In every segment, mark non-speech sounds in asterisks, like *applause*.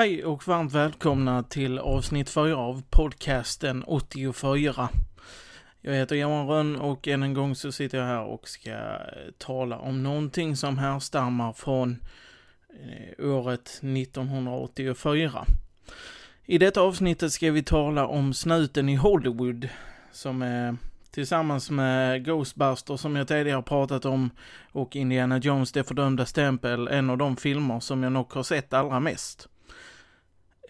Hej och varmt välkomna till avsnitt 4 av podcasten 84. Jag heter Johan Rönn och än en gång så sitter jag här och ska eh, tala om någonting som härstammar från eh, året 1984. I detta avsnittet ska vi tala om snuten i Hollywood som är tillsammans med Ghostbusters som jag tidigare pratat om och Indiana Jones det fördömda stämpel en av de filmer som jag nog har sett allra mest.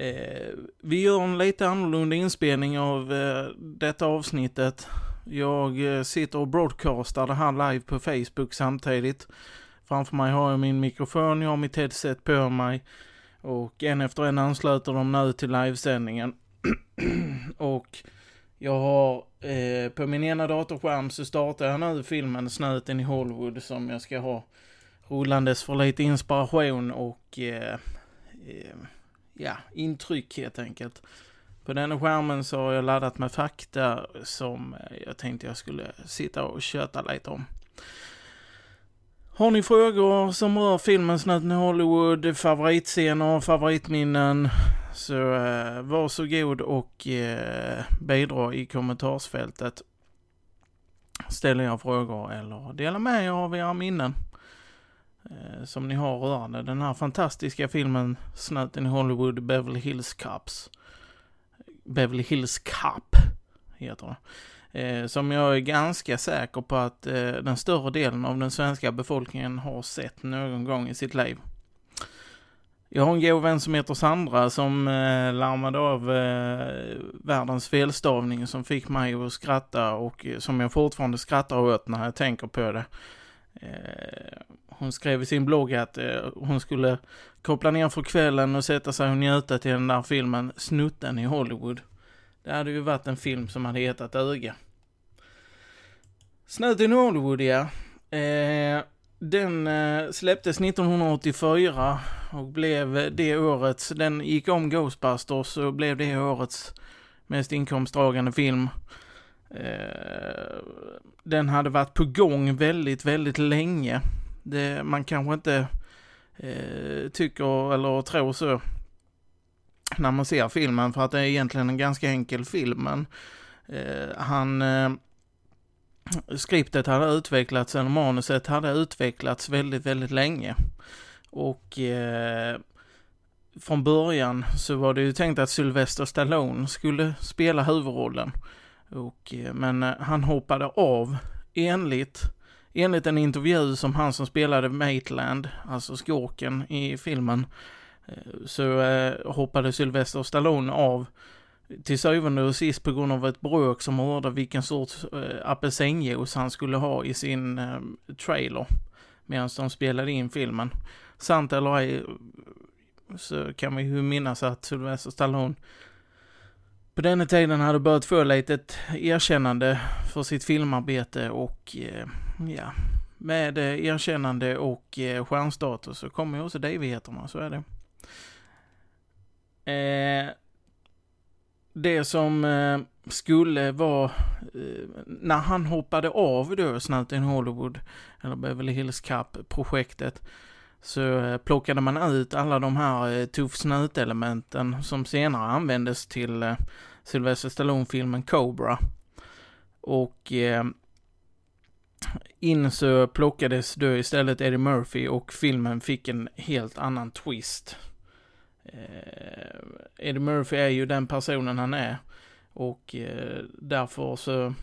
Eh, vi gör en lite annorlunda inspelning av eh, detta avsnittet. Jag eh, sitter och broadcastar det här live på Facebook samtidigt. Framför mig har jag min mikrofon, jag har mitt headset på mig. Och en efter en ansluter de nu till livesändningen. *clears throat* och jag har eh, på min ena datorskärm så startar jag nu filmen Snöten i Hollywood som jag ska ha rullandes för lite inspiration och eh, eh, ja, intryck helt enkelt. På denna skärmen så har jag laddat med fakta som eh, jag tänkte jag skulle sitta och köta lite om. Har ni frågor som rör filmen Snuten i Hollywood, favoritscener, favoritminnen, så eh, varsågod och eh, bidra i kommentarsfältet. Ställer jag frågor eller dela med er av era minnen Eh, som ni har rörande den här fantastiska filmen Snuten i Hollywood, Beverly Hills Cops. Beverly Hills Cop heter det. Eh, som jag är ganska säker på att eh, den större delen av den svenska befolkningen har sett någon gång i sitt liv. Jag har en god vän som heter Sandra som eh, larmade av eh, världens felstavning som fick mig att skratta och eh, som jag fortfarande skrattar åt när jag tänker på det. Eh, hon skrev i sin blogg att eh, hon skulle koppla ner för kvällen och sätta sig och njuta till den där filmen Snutten i Hollywood. Det hade ju varit en film som hade hetat Öga. Snuten i Hollywood, ja. Eh, den eh, släpptes 1984 och blev det årets, den gick om Ghostbusters och blev det årets mest inkomstdragande film. Eh, den hade varit på gång väldigt, väldigt länge. Det, man kanske inte eh, tycker eller tror så när man ser filmen för att det är egentligen en ganska enkel film. Men eh, han eh, skriptet hade utvecklats, eller manuset hade utvecklats väldigt, väldigt länge. Och eh, från början så var det ju tänkt att Sylvester Stallone skulle spela huvudrollen. Och, eh, men eh, han hoppade av enligt, enligt en intervju som han som spelade Maitland, alltså skurken i filmen, eh, så eh, hoppade Sylvester Stallone av till syvende och sist på grund av ett bråk som hörde vilken sorts eh, apelsinjuice han skulle ha i sin trailer. Medan de spelade in filmen. Sant eller ej så kan vi ju minnas att Sylvester Stallone på denna tiden hade börjat få lite ett erkännande för sitt filmarbete och eh, ja, med eh, erkännande och eh, stjärnstatus så kommer ju också divigheterna, så är det. Eh, det som eh, skulle vara, eh, när han hoppade av då Snuten Hollywood, eller Beverly Hills Cup-projektet, så eh, plockade man ut alla de här eh, tuff snut-elementen som senare användes till eh, Sylvester Stallone-filmen Cobra. Och eh, in så plockades då istället Eddie Murphy och filmen fick en helt annan twist. Eh, Eddie Murphy är ju den personen han är. Och eh, därför så eh,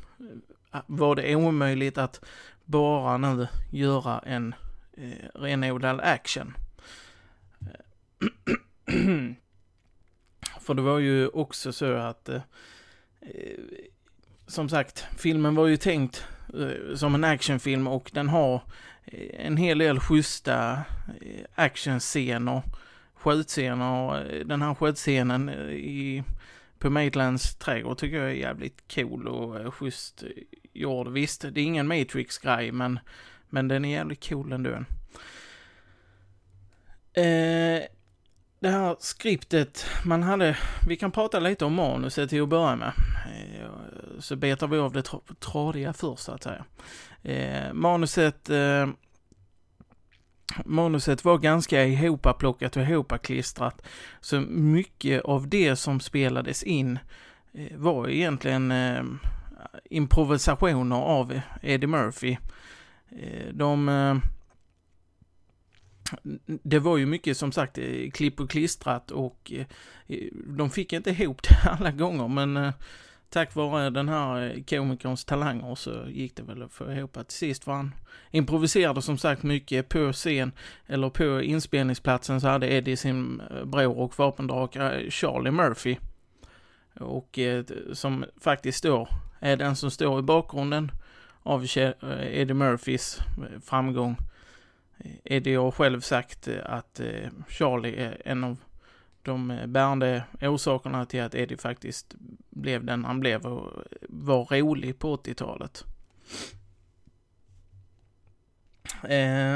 var det omöjligt att bara nu göra en eh, renodlad action. Eh, *clears throat* för det var ju också så att, eh, eh som sagt, filmen var ju tänkt Eh, som en actionfilm och den har eh, en hel del schyssta eh, actionscener skjutscener, den här skjutscenen i, på Maitlands trädgård tycker jag är jävligt cool och schysst gjord. Visst, det är ingen Matrix-grej, men, men den är jävligt cool ändå. Eh, det här skriptet, man hade, vi kan prata lite om manuset till att börja med. Så betar vi av det tradiga först så att säga. Eh, manuset eh, manuset var ganska ihopplockat och ihopaklistrat. Så mycket av det som spelades in eh, var egentligen eh, improvisationer av Eddie Murphy. Eh, de... Eh, det var ju mycket som sagt eh, klipp och klistrat och eh, de fick inte ihop det *laughs* alla gånger men eh, tack vare den här eh, komikerns talanger så gick det väl att få ihop det till sist. var han improviserade som sagt mycket på scen, eller på inspelningsplatsen så hade Eddie sin eh, bror och vapendragare Charlie Murphy. Och eh, som faktiskt då är den som står i bakgrunden av Eddie Murphys framgång. Eddie har själv sagt att Charlie är en av de bärande orsakerna till att Eddie faktiskt blev den han blev och var rolig på 80-talet. Eh,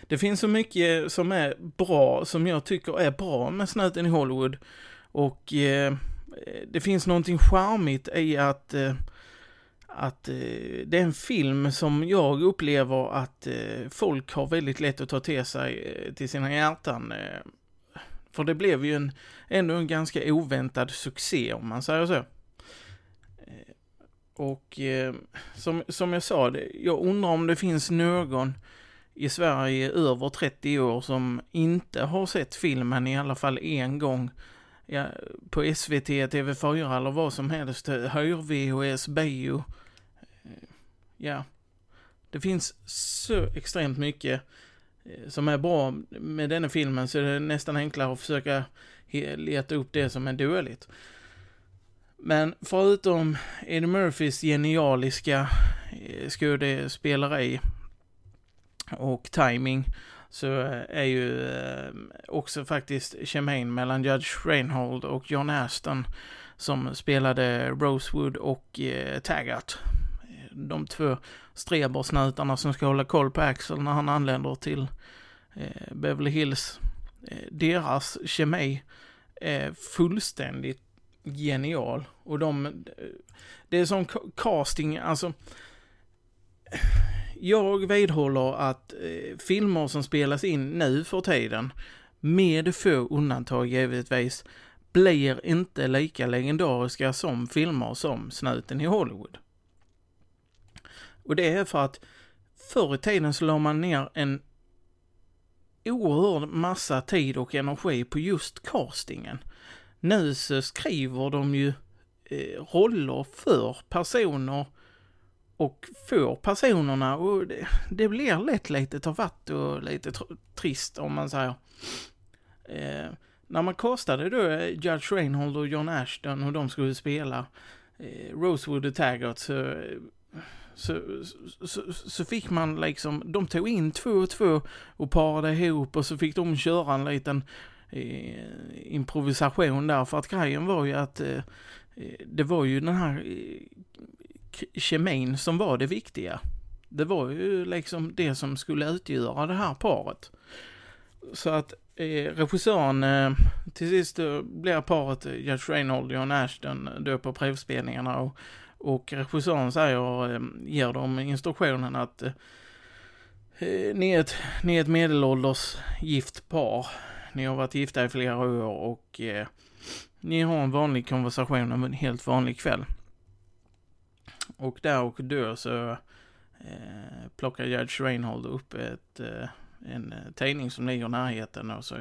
*clears throat* det finns så mycket som är bra, som jag tycker är bra med Snuten i Hollywood. Och eh, det finns någonting charmigt i att eh, att eh, det är en film som jag upplever att eh, folk har väldigt lätt att ta till sig till sina hjärtan. För det blev ju en, ändå en ganska oväntad succé om man säger så. Eh, och eh, som, som jag sa, det, jag undrar om det finns någon i Sverige över 30 år som inte har sett filmen i alla fall en gång. Ja, på SVT, TV4 eller vad som helst, eh, hyr VHS, bio. Eh, ja, det finns så extremt mycket eh, Eh, som är bra med denna filmen så är det nästan enklare att försöka leta upp det som är dåligt. Men förutom Eddie Murphys genialiska eh, skådespeleri och timing så eh, är ju också faktiskt kemin mellan Judge Reinhold och John Aston som spelade Rosewood och Taggart de två strebersnutarna som ska hålla koll på Axel när han anländer till eh, Beverly Hills. Eh, deras kemi är fullständigt genial. Och de, eh, det är som casting, alltså jag vidhåller att eh, filmer som spelas in nu för tiden, med få undantag givetvis, blir inte lika legendariska som filmer som Snuten i Hollywood. Och det är för att förr i tiden så la man ner en oerhörd massa tid och energi på just castingen. Nu så skriver de ju eh, roller för personer och får personerna och det, det blir lätt lite tafatt och lite trist om man säger. Eh, när man castade då eh, Judge Reinhold och John Ashton och de skulle spela eh, Rosewood och Taggart så eh, så, så, så, fick man liksom, de tog in två och två och parade ihop och så fick de köra en liten eh, improvisation där för att grejen var ju att eh, det var ju den här eh, kemin som var det viktiga. Det var ju liksom det som skulle utgöra det här paret. Så att eh, regissören, eh, till sist blir paret eh, Judge Reinhold och John Ashton eh, då på provspelningarna och och regissören säger, ehm, ger dem instruktionen att eh, ni, är ett, ni är ett medelålders gift par. Ni har varit gifta i flera år och eh, ni har en vanlig konversation om en helt vanlig kväll. Och där och då så eh, plockar Judge Reinhold upp ett, eh, en eh, tidning som ligger i närheten och så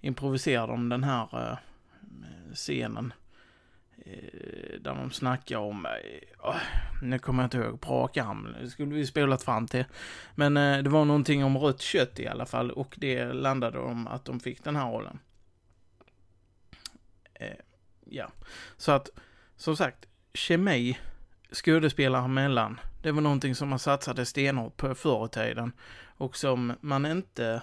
improviserar de den här eh, scenen Eh, Eh, där de snackar om, oh, nu kommer jag inte ihåg på rak arm, det skulle vi spolat fram till. Men eh, det var någonting om rött kött i alla fall och det landade om att de fick den här rollen. Eh, ja, så att som sagt, kemi skådespelare emellan, det var någonting som man satsade stenhårt på förr i tiden och som man inte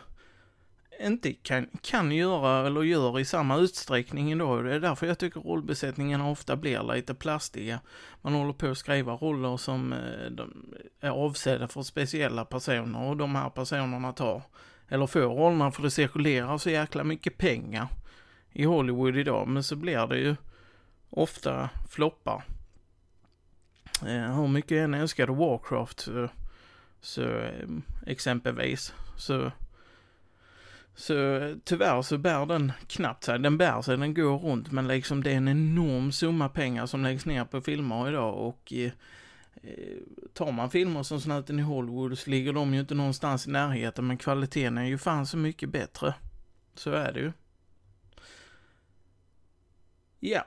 inte kan, kan göra eller gör i samma utsträckning idag. Det är därför jag tycker rollbesättningarna ofta blir lite plastiga. Man håller på att skriva roller som eh, är avsedda för speciella personer och de här personerna tar, eller får rollerna för det cirkulerar så jäkla mycket pengar i Hollywood idag. Men så blir det ju ofta floppar. Eh, hur mycket jag än älskade Warcraft eh, så Så exempelvis. Så, så tyvärr så bär den knappt sig. Den bär sig, den går runt, men liksom det är en enorm summa pengar som läggs ner på filmer idag och eh, eh tar man filmer som Snuten i Hollywood så ligger de ju inte någonstans i närheten, men kvaliteten är ju fan så mycket bättre. Så är det ju. Ja.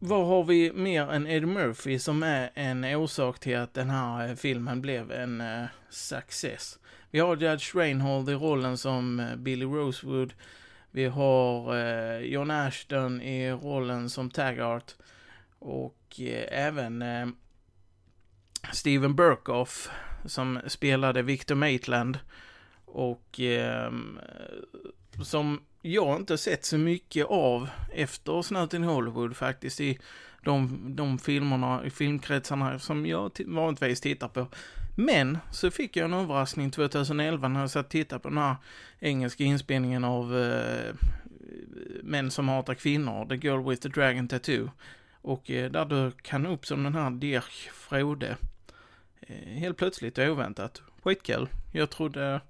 Vad har vi mer än Eddie Murphy som är en orsak till att den här eh, filmen blev en uh, success? Vi har Judge Reinhold i rollen som uh, Billy Rosewood. Vi har uh, John Ashton i rollen som Taggart. Och även Steven Burkoff som spelade Victor Maitland. Och ehm, som jag inte sett så mycket av efter Snuten i Hollywood faktiskt i de, de filmerna, i filmkretsarna som jag vanligtvis tittar på. Men så fick jag en överraskning 2011 när jag satt och tittade på den här engelska inspelningen av eh, Män som hatar kvinnor, The Girl with the Dragon Tattoo. Och eh, där dök han upp som den här Dirk Frode. Eh, helt plötsligt och oväntat. Skitkul. Jag trodde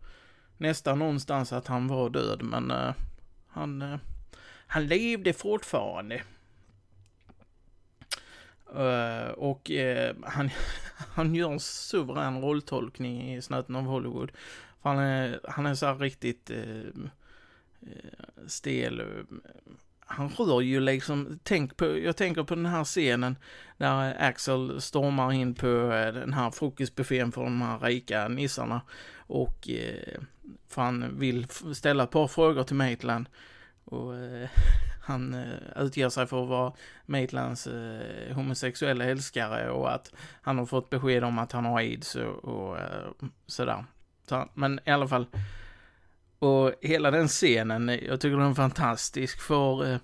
nästan någonstans att han var död, men eh, han, uh, han levde fortfarande. Uh, och uh, han, *laughs* han gör en suverän rolltolkning i Snöten av Hollywood. För han är, han är så här riktigt stel. Han rör ju liksom, tänk på, jag tänker på den här scenen där Axel stormar in på den här frukostbuffén för de här rika nissarna. Och för han vill ställa ett par frågor till Maitland. Och eh, *laughs* han eh, utger sig för att vara Maitlands eh, homosexuella älskare och att han har fått besked om att han har aids och, och eh, sådär. Så, men i alla fall. Och hela den scenen, jag tycker den är fantastisk för eh,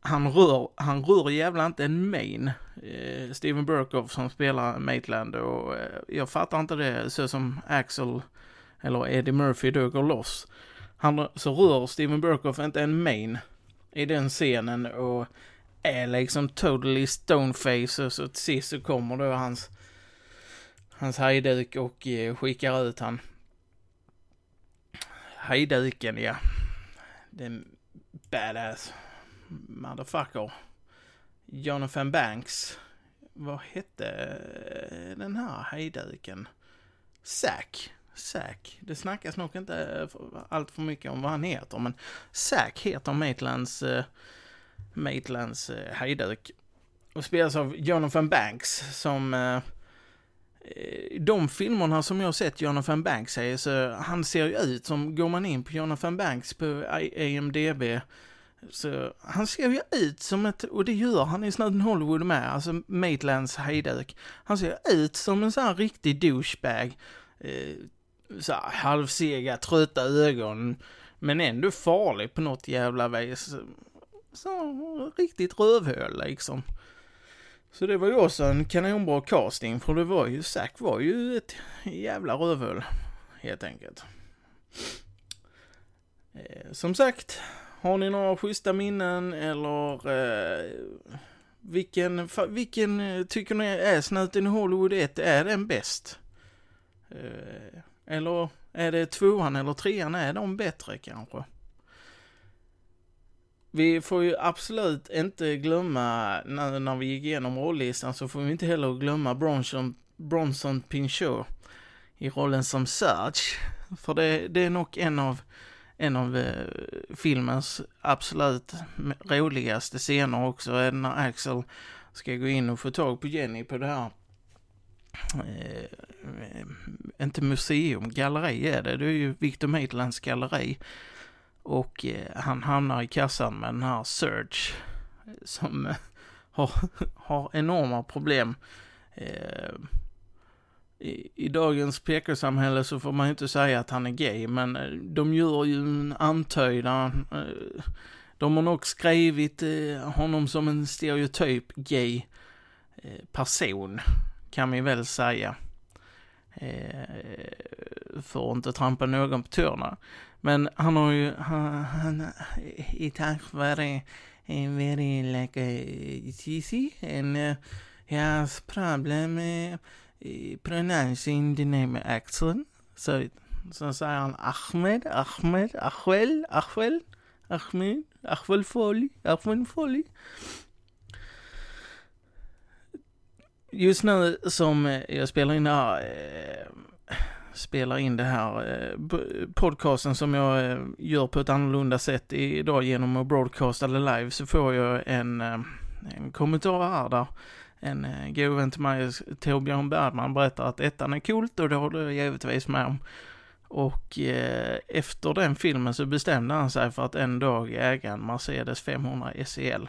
han rör, han rör jävla inte en main. Eh, Steven Burkoff som spelar Maitland och eh, jag fattar inte det så som Axel eller Eddie Murphy då går loss. Han, så rör Steven Burkoff inte en main i den scenen och är liksom totally stoneface och så till sist så kommer då hans hans hejduk och eh, skickar ut han. Hejduken ja. Den badass motherfucker. Jonathan Banks. Vad hette den här hejduken? Zack. Zack. Det snackas nog inte allt för mycket om vad han heter, men Zack heter Maitlands, uh, Maitlands uh, hejduk. Och spelas av Jonathan Banks som uh, de filmerna som jag sett Jonathan Banks i, så han ser ju ut som, går man in på Jonathan Banks på IMDB, så han ser ju ut som ett, och det gör han i Snöden Hollywood med, alltså Maitlands hejduk. Han ser ut som en sån här riktig douchebag. Eh, så här, halvsega, trötta ögon. Men ändå farlig på något jävla vis. Så riktigt rövhål liksom. Så det var ju också en kanonbra casting, för det var ju, Zack var ju ett jävla rövhål, helt enkelt. Eh, som sagt, har ni några schyssta minnen eller eh, vilken, vilken eh, tycker ni är Snuten i Hollywood 1, är den bäst? Eh, eller är det tvåan eller trean, är de bättre kanske? Vi får ju absolut inte glömma, när, när vi gick igenom rollistan, så får vi inte heller glömma Bronson, Bronson Pinchot i rollen som Serge. För det, det är nog en av, en av eh, filmens absolut roligaste scener också, är när Axel ska gå in och få tag på Jenny på det här eh, Eh, inte museum, galleri är det. Det är ju Victor Maitlands galleri. Och eh, han hamnar i kassan med den här Search eh, som har, *laughs* har enorma problem. I, I dagens PK-samhälle så får man ju inte säga att han är gay, men de gör ju en antydan. De har nog skrivit honom som en stereotyp gay person kan vi väl säga. Eh, för att inte trampa någon på tårna. Men han har ju, han, han it has very, very like a cheesy and uh, he has problem uh, pronouncing the name Axel. Så, så säger han Ahmed, Ahmed, Ahwel, Ahwel, Ahmed, Ahwel Foli, Ahwel Foli. Just nu som eh, jag spelar in det här, eh, spelar in det här eh, podcasten som jag eh, gör på ett annorlunda sätt idag genom att broadcasta det live så får jag en, eh, en kommentar här där en eh, god vän till mig, Torbjörn Bergman, berättar att ettan är coolt och det håller jag givetvis med om. Och eh, efter den filmen så bestämde han sig för att en dag äga en Mercedes 500 SEL.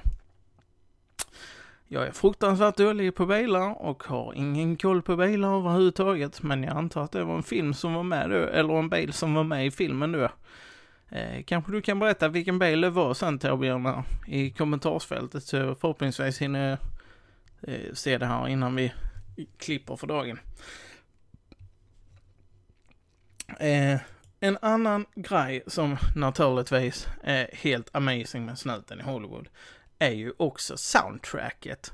Jag är fruktansvärt dålig på bilar och har ingen koll på bilar överhuvudtaget, men jag antar att det var en film som var med då, eller en bil som var med i filmen då. Eh, kanske du kan berätta vilken bil det var sen Torbjörn i kommentarsfältet så förhoppningsvis hinner eh, se det här innan vi klipper för dagen. Eh, en annan grej som naturligtvis är helt amazing med snuten i Hollywood är ju också soundtracket.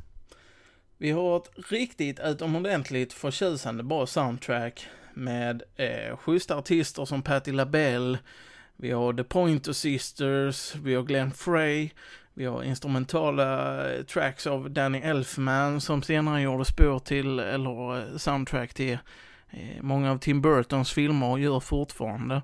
Vi har ett riktigt utomordentligt förtjusande bra soundtrack med eh, schyssta artister som Patti LaBelle, vi har The Pointer Sisters, vi har Glenn Frey, vi har instrumentala eh, tracks av Danny Elfman som senare gjorde spår till, eller eh, soundtrack till, eh, många av Tim Burtons filmer och gör fortfarande.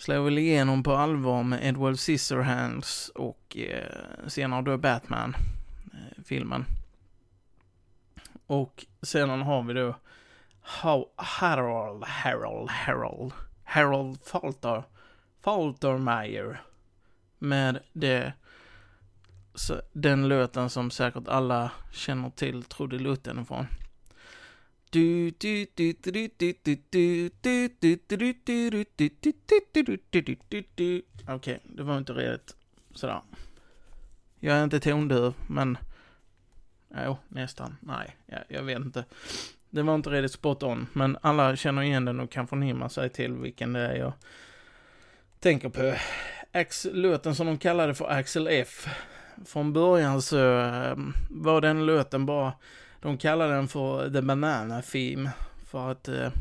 Slår väl igenom på allvar med Edward Scissorhands och eh, senare då Batman-filmen. Eh, och sedan har vi då How Harold, Harold, Harold, Harold Falter, Faltermeyer med det den låten som säkert alla känner till trudelutten ifrån. Okej, det var inte riktigt sådär. Jag är inte tondöv, men... Jo, nästan. Nej, jag, jag vet inte. Det var inte riktigt spot on, men alla känner igen den och kan förnimma sig till vilken det är jag tänker på. Ax, låten som de kallade för Axel F från början så var den låten bara, de kallade den för The Banana Theme. För att eh,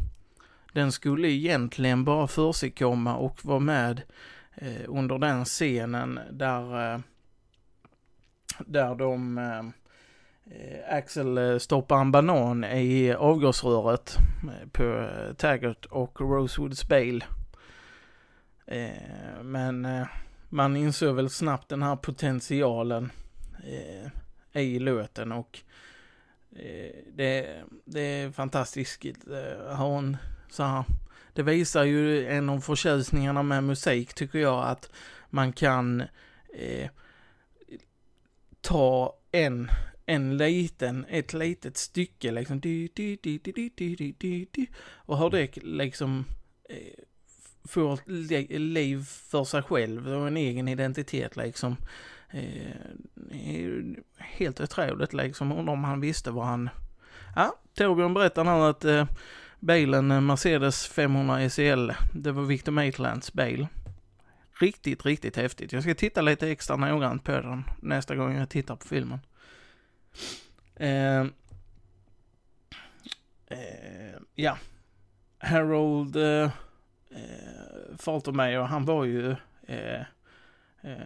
den skulle egentligen bara försigkomma och vara med eh, under den scenen där, eh, där de eh, eh Axel eh, stoppar en banan i avgasröret eh, på Taggart och Rosewoods Bale. Eh, men man insåg väl snabbt den här potentialen eh, i låten och Eh, det, det är fantastiskt. Eh, hon, så här, det visar ju en av förtjusningarna med musik tycker jag att man kan eh, ta en, en liten, ett litet stycke liksom, och har det liksom eh, får liv för sig själv och en egen identitet liksom. Eh, helt otroligt liksom, om han visste vad han... Ja, Torbjörn berättar nu att eh, bilen eh, Mercedes 500 SEL, det var Victor Maitlands bil. Riktigt, riktigt häftigt. Jag ska titta lite extra noggrant på den nästa gång jag tittar på filmen. Eh, eh, ja. Harold eh, eh, Faltermeyer, han var ju eh, eh,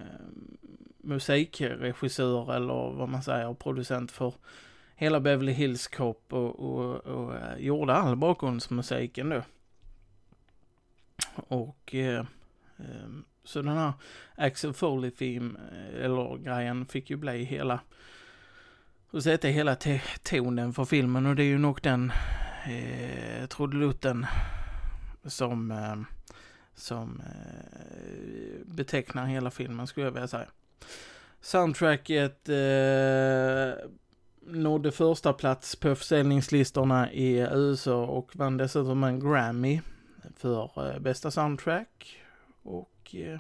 musikregissör eller vad man säger, producent för hela Beverly Hills Cop och, och, och eh, gjorde all bakgrundsmusiken då. Och eh, ehm, så den här Axel Foley film eh, eller grejen fick ju bli hela och sätta hela tonen för filmen och det är ju nog den eh, trudelutten som, eh, som eh, betecknar hela filmen skulle jag vilja säga. Soundtracket eh, nådde första plats på försäljningslistorna i USA och vann dessutom en Grammy för eh, bästa soundtrack. Och eh,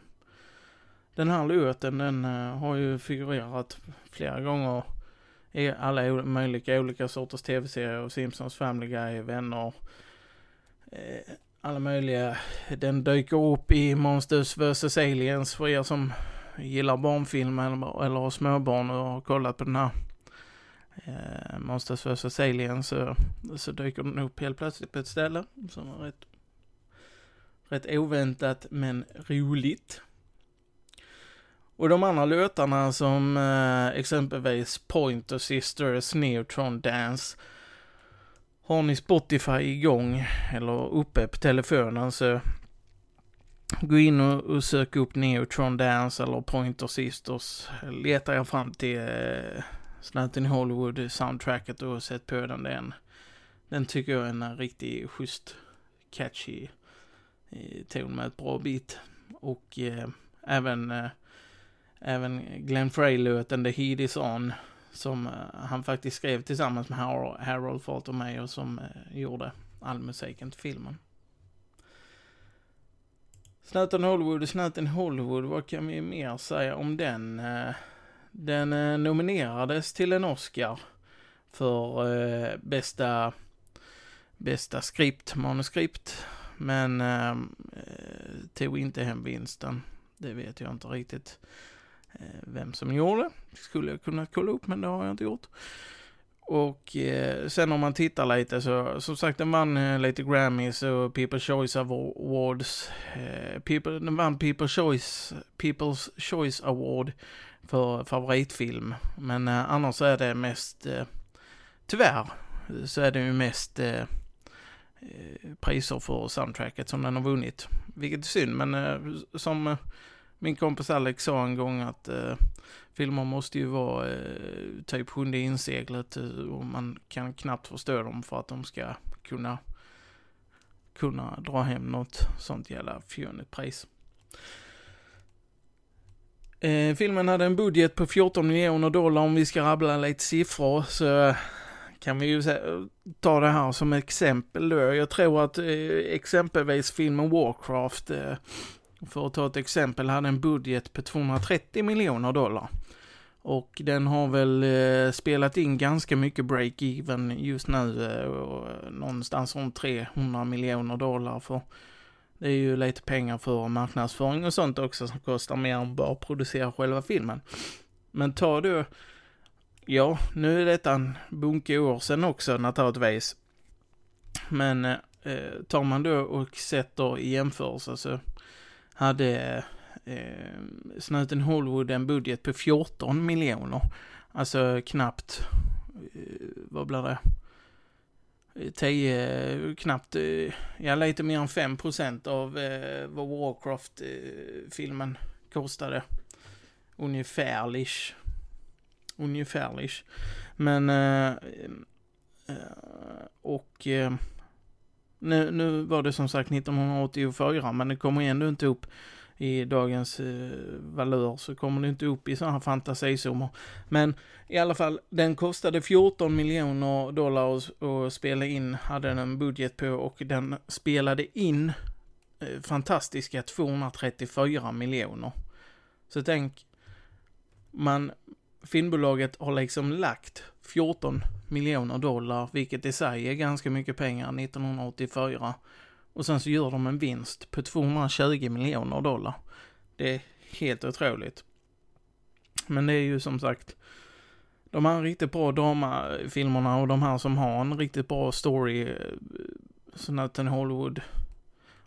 den här låten den eh, har ju figurerat flera gånger i alla möjliga olika sorters tv-serier, Simpsons, Family Guy, Vänner, eh, alla möjliga. Den dyker upp i Monsters vs Aliens för er som gillar barnfilmer eller, eller småbarn och har kollat på den här eh, Monsters vs Aliens så, så dyker den upp helt plötsligt på ett ställe som är rätt, rätt oväntat men roligt. Och de andra låtarna som eh, exempelvis Pointer Sisters, Neutron Dance. Har ni Spotify igång eller uppe på telefonen så gå in och, och sök upp Neutron Dance eller Pointer Sisters. Letar jag fram till eh, Snuten Hollywood soundtracket och sett på den. Den, den tycker jag är en riktigt schysst catchy eh, ton med ett bra beat. Och eh, även eh, även Glenn Frey-låten The Heat Is On som eh, han faktiskt skrev tillsammans med Harold, Harold Faltermeyer som eh, gjorde all musiken till filmen. Snuten Hollywood Snuten Hollywood, vad kan vi mer säga om den? Eh, den eh, nominerades till en Oscar för eh, bästa, bästa skript, manuskript, men ehm, tog inte hem vinsten. Det vet jag inte riktigt. Vem som gjorde. Skulle jag kunna kolla upp men det har jag inte gjort. Och eh, sen om man tittar lite så, som sagt den vann eh, lite Grammys och People's Choice Awards. Eh, People, den vann People's Choice, People's Choice Award för favoritfilm. Men eh, annars är det mest, eh, tyvärr, så är det ju mest eh, eh priser för soundtracket som den har vunnit. Vilket är synd, men eh, som min kompis Alex sa en gång att eh, filmer måste ju vara eh, typ sjunde inseglet eh, och man kan knappt förstå dem för att de ska kunna kunna dra hem något sånt jävla fjunigt pris. Eh, filmen hade en budget på 14 miljoner dollar om vi ska rabbla lite siffror så kan vi ju ta det här som exempel då. Jag tror att eh, exempelvis filmen Warcraft eh, för att ta ett exempel, hade en budget på 230 miljoner dollar. Och den har väl eh, spelat in ganska mycket break-even just nu, eh, eh någonstans runt 300 miljoner dollar för det är ju lite pengar för marknadsföring och sånt också som kostar mer än bara att producera själva filmen. Men ta då, ja, nu är detta en bunke år sedan också naturligtvis. Men eh, eh tar man då och sätter i jämförelse så hade eh, Snuten Hollywood en budget på 14 miljoner. Alltså knappt, eh, vad blir det? 10, knappt, eh, ja lite mer än 5 procent av eh, vad Warcraft-filmen eh, kostade. Ungefärlish. Ungefärlish. Men, eh, eh, och eh, nu, nu var det som sagt 1984, men det kommer ändå inte upp i dagens eh, valör så kommer det inte upp i sådana här fantasisummor. Men i alla fall, den kostade 14 miljoner dollar att spela in, hade den en budget på och den spelade in eh, fantastiska 234 miljoner. Så tänk, man, filmbolaget har liksom lagt 14 miljoner dollar, vilket i sig är ganska mycket pengar 1984. Och sen så gör de en vinst på 220 miljoner dollar. Det är helt otroligt. Men det är ju som sagt, de här riktigt bra dramafilmerna och de här som har en riktigt bra story, eh, Snuten Hollywood.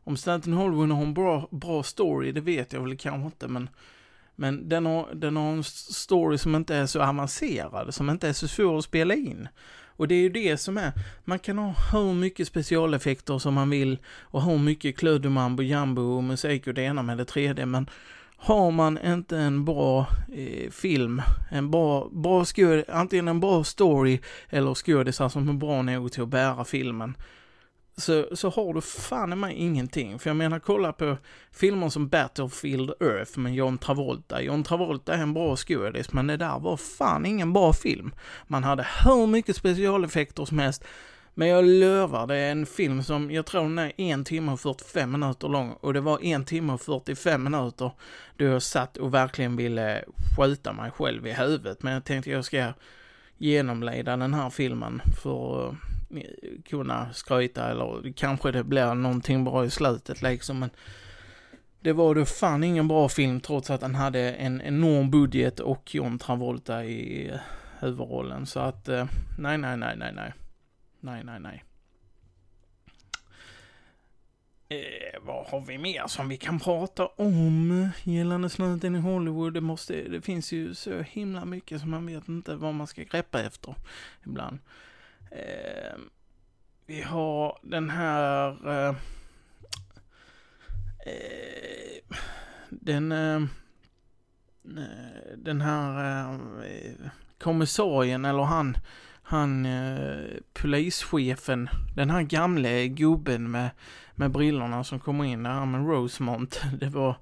Om Snuten Hollywood har en bra, bra story, det vet jag väl kanske inte, men men den har, den har en story som inte är så avancerad, som inte är så svår att spela in. Och det är ju det som är, man kan ha hur mycket specialeffekter som man vill och hur mycket kluddomambo, jambo och musik och det ena med det tredje, men har man inte en bra eh, film, en bra, bra skåd, antingen en bra story eller skådisar som är bra nog till att bära filmen, så, så har du fan i mig ingenting. För jag menar, kolla på filmer som Battlefield Earth med John Travolta. John Travolta är en bra skådis, men det där var fan ingen bra film. Man hade hur mycket specialeffekter som helst. Men jag lovar, det är en film som, jag tror den är en timme och 45 minuter lång. Och det var en timme och 45 minuter då jag satt och verkligen ville skjuta mig själv i huvudet. Men jag tänkte jag ska genomleda den här filmen för kunna skryta eller kanske det blir någonting bra i slutet liksom. Men det var då fan ingen bra film trots att den hade en enorm budget och John Travolta i eh, huvudrollen. Så att, eh, nej, nej, nej, nej, nej. Nej, nej, nej. Eh, vad har vi mer som vi kan prata om gällande snuten i Hollywood? Det, måste, det finns ju så himla mycket som man vet inte vad man ska greppa efter ibland. Eh, Ehm, vi har den här... Eh, eh den... Eh, den här eh, kommissarien, eller han han eh, polischefen, den här gamle gubben med, med brillorna som kommer in där med Rosemont, *laughs* det var,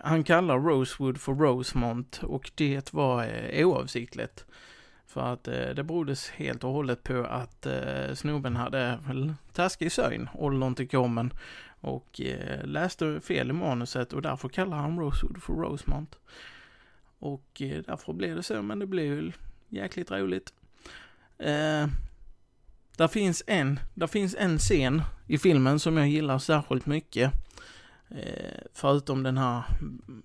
han kallar Rosewood för Rosemont och det var eh, oavsiktligt. För att eh, det berodde helt och hållet på att eh, snubben hade väl taskig syn, åldern till kommen och eh, läste fel i manuset och därför kallar han Rosewood för Rosemont. Och eh, därför blev det så, men det blev ju jäkligt roligt. Eh, där finns en, där finns en scen i filmen som jag gillar särskilt mycket. Eh, förutom den här mm,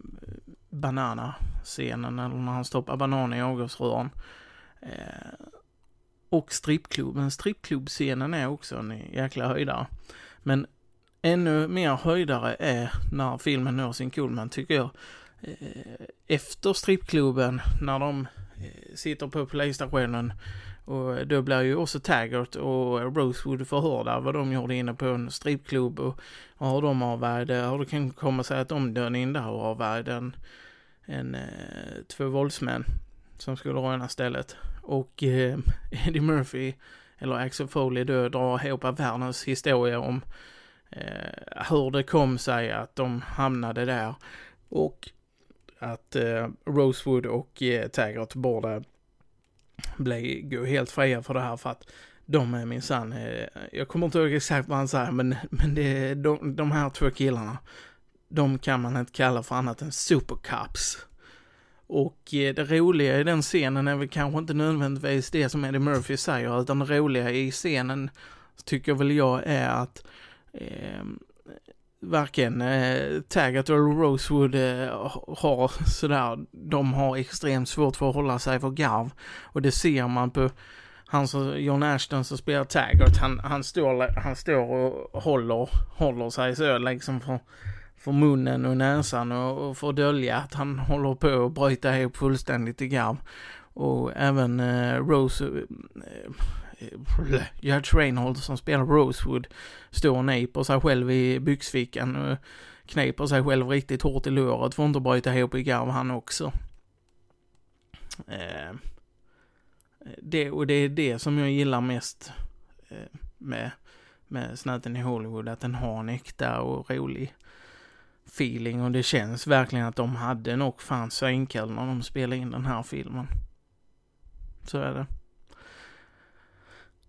banana-scenen, eller när han stoppar banan i avgasrören. Eh, Eh, och strippklubben. Strippklubbscenen är också en jäkla höjdare. Men ännu mer höjdare är när filmen når sin kulmen, tycker jag. Eh, efter strippklubben, när de eh, sitter på polisstationen och då blir ju också Taggart och Rosewood förhörda vad de gjorde inne på en strippklubb och, och hur de avvärjde, hur det kan komma sig att de dön in där och avvärjde en, en eh, två våldsmän som skulle råna stället. Och eh, *laughs* Eddie Murphy, eller Axel Foley då, drar ihop världens historia om eh, hur det kom sig att de hamnade där. Och att eh, Rosewood och eh, Taggart borde bli, helt fria för det här för att de är minsann, eh, jag kommer inte ihåg exakt vad han säger, men, men det, de, de här två killarna, de kan man inte kalla för annat än Supercops. Och eh, det roliga i den scenen är väl kanske inte nödvändigtvis det som Eddie Murphy säger, utan det roliga i scenen tycker väl jag är att eh, varken eh, Taggart eller Rosewood eh, har sådär, de har extremt svårt för att hålla sig för garv. Och det ser man på han som, John Ashton som spelar Taggart, han, han, står, han står och håller, håller sig så liksom för, för munnen och näsan och, och för att dölja att han *laughs* håller på att bryta ihop fullständigt i garv. Och även eh, Rose, eh, eh *sniffs* Judge Reinhold som spelar Rosewood står och nyper sig själv i byxfickan och kniper sig själv riktigt hårt i låret för att inte bryta ihop i garv han också. Eh, det, och det är det som jag gillar mest eh, med, med Snuten i Hollywood, att den har en äkta och rolig feeling och det känns verkligen att de hade nog fan svinkul när de spelade in den här filmen. Så är det.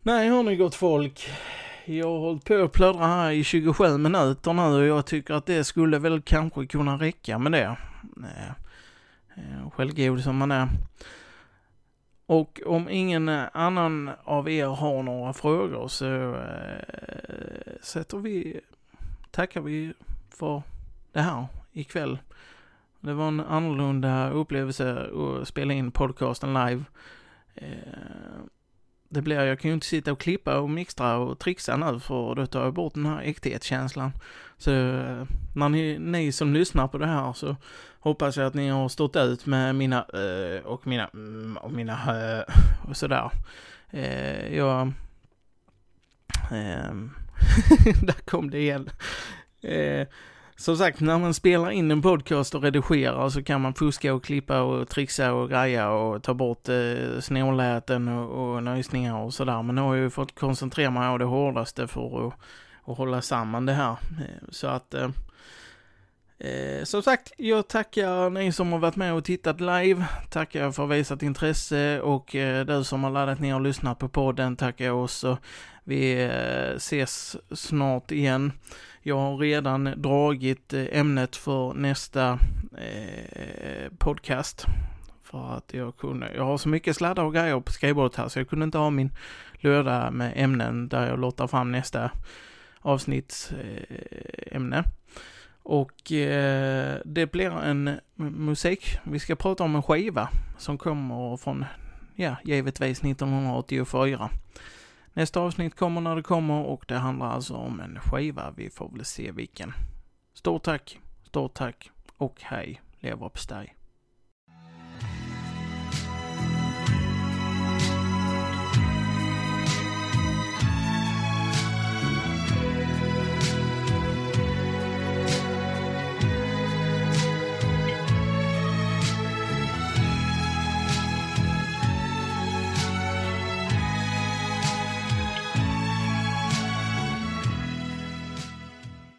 Nej, hörni gott folk. Jag har hållit på och plödra här i 27 minuter nu och jag tycker att det skulle väl kanske kunna räcka med det. Eh, eh, självgod som man är. Och om ingen annan av er har några frågor så äh, sätter vi, tackar vi för det här ikväll. Det var en annorlunda upplevelse att spela in podcasten live. Eh, det blir, jag kan ju inte sitta och klippa och mixtra och trixa nu för då tar jag bort den här äkthetskänslan. Så eh, när ni, ni som lyssnar på det här så hoppas jag att ni har stått ut med mina och mina mm, och mina *laughs* och sådär. Eh, jag... Ehm, *laughs* där kom det igen. Som sagt, när man spelar in en podcast och redigerar så kan man fuska och klippa och trixa och greja och ta bort eh, snåläten och, och nöjsningar och sådär. Men nu har jag ju fått koncentrera mig på det hårdaste för att, att hålla samman det här. Eh, så att eh, Eh, som sagt, jag tackar ni som har varit med och tittat live. Tackar för visat intresse och eh, du som har laddat ner och lyssnat på podden tackar jag också. Vi eh, ses snart igen. Jag har redan dragit eh, ämnet för nästa eh, podcast. För att jag kunde, jag har så mycket sladdar och grejer på skrivbordet här så jag kunde inte ha min låda med ämnen där jag låter fram nästa avsnittsämne. Eh, och eh, det blir en musik, vi ska prata om en skiva som kommer från ja, givetvis 1984. Nästa avsnitt kommer när det kommer och det handlar alltså om en skiva. Vi får väl se vilken. Stort tack, stort tack och hej leverpastej.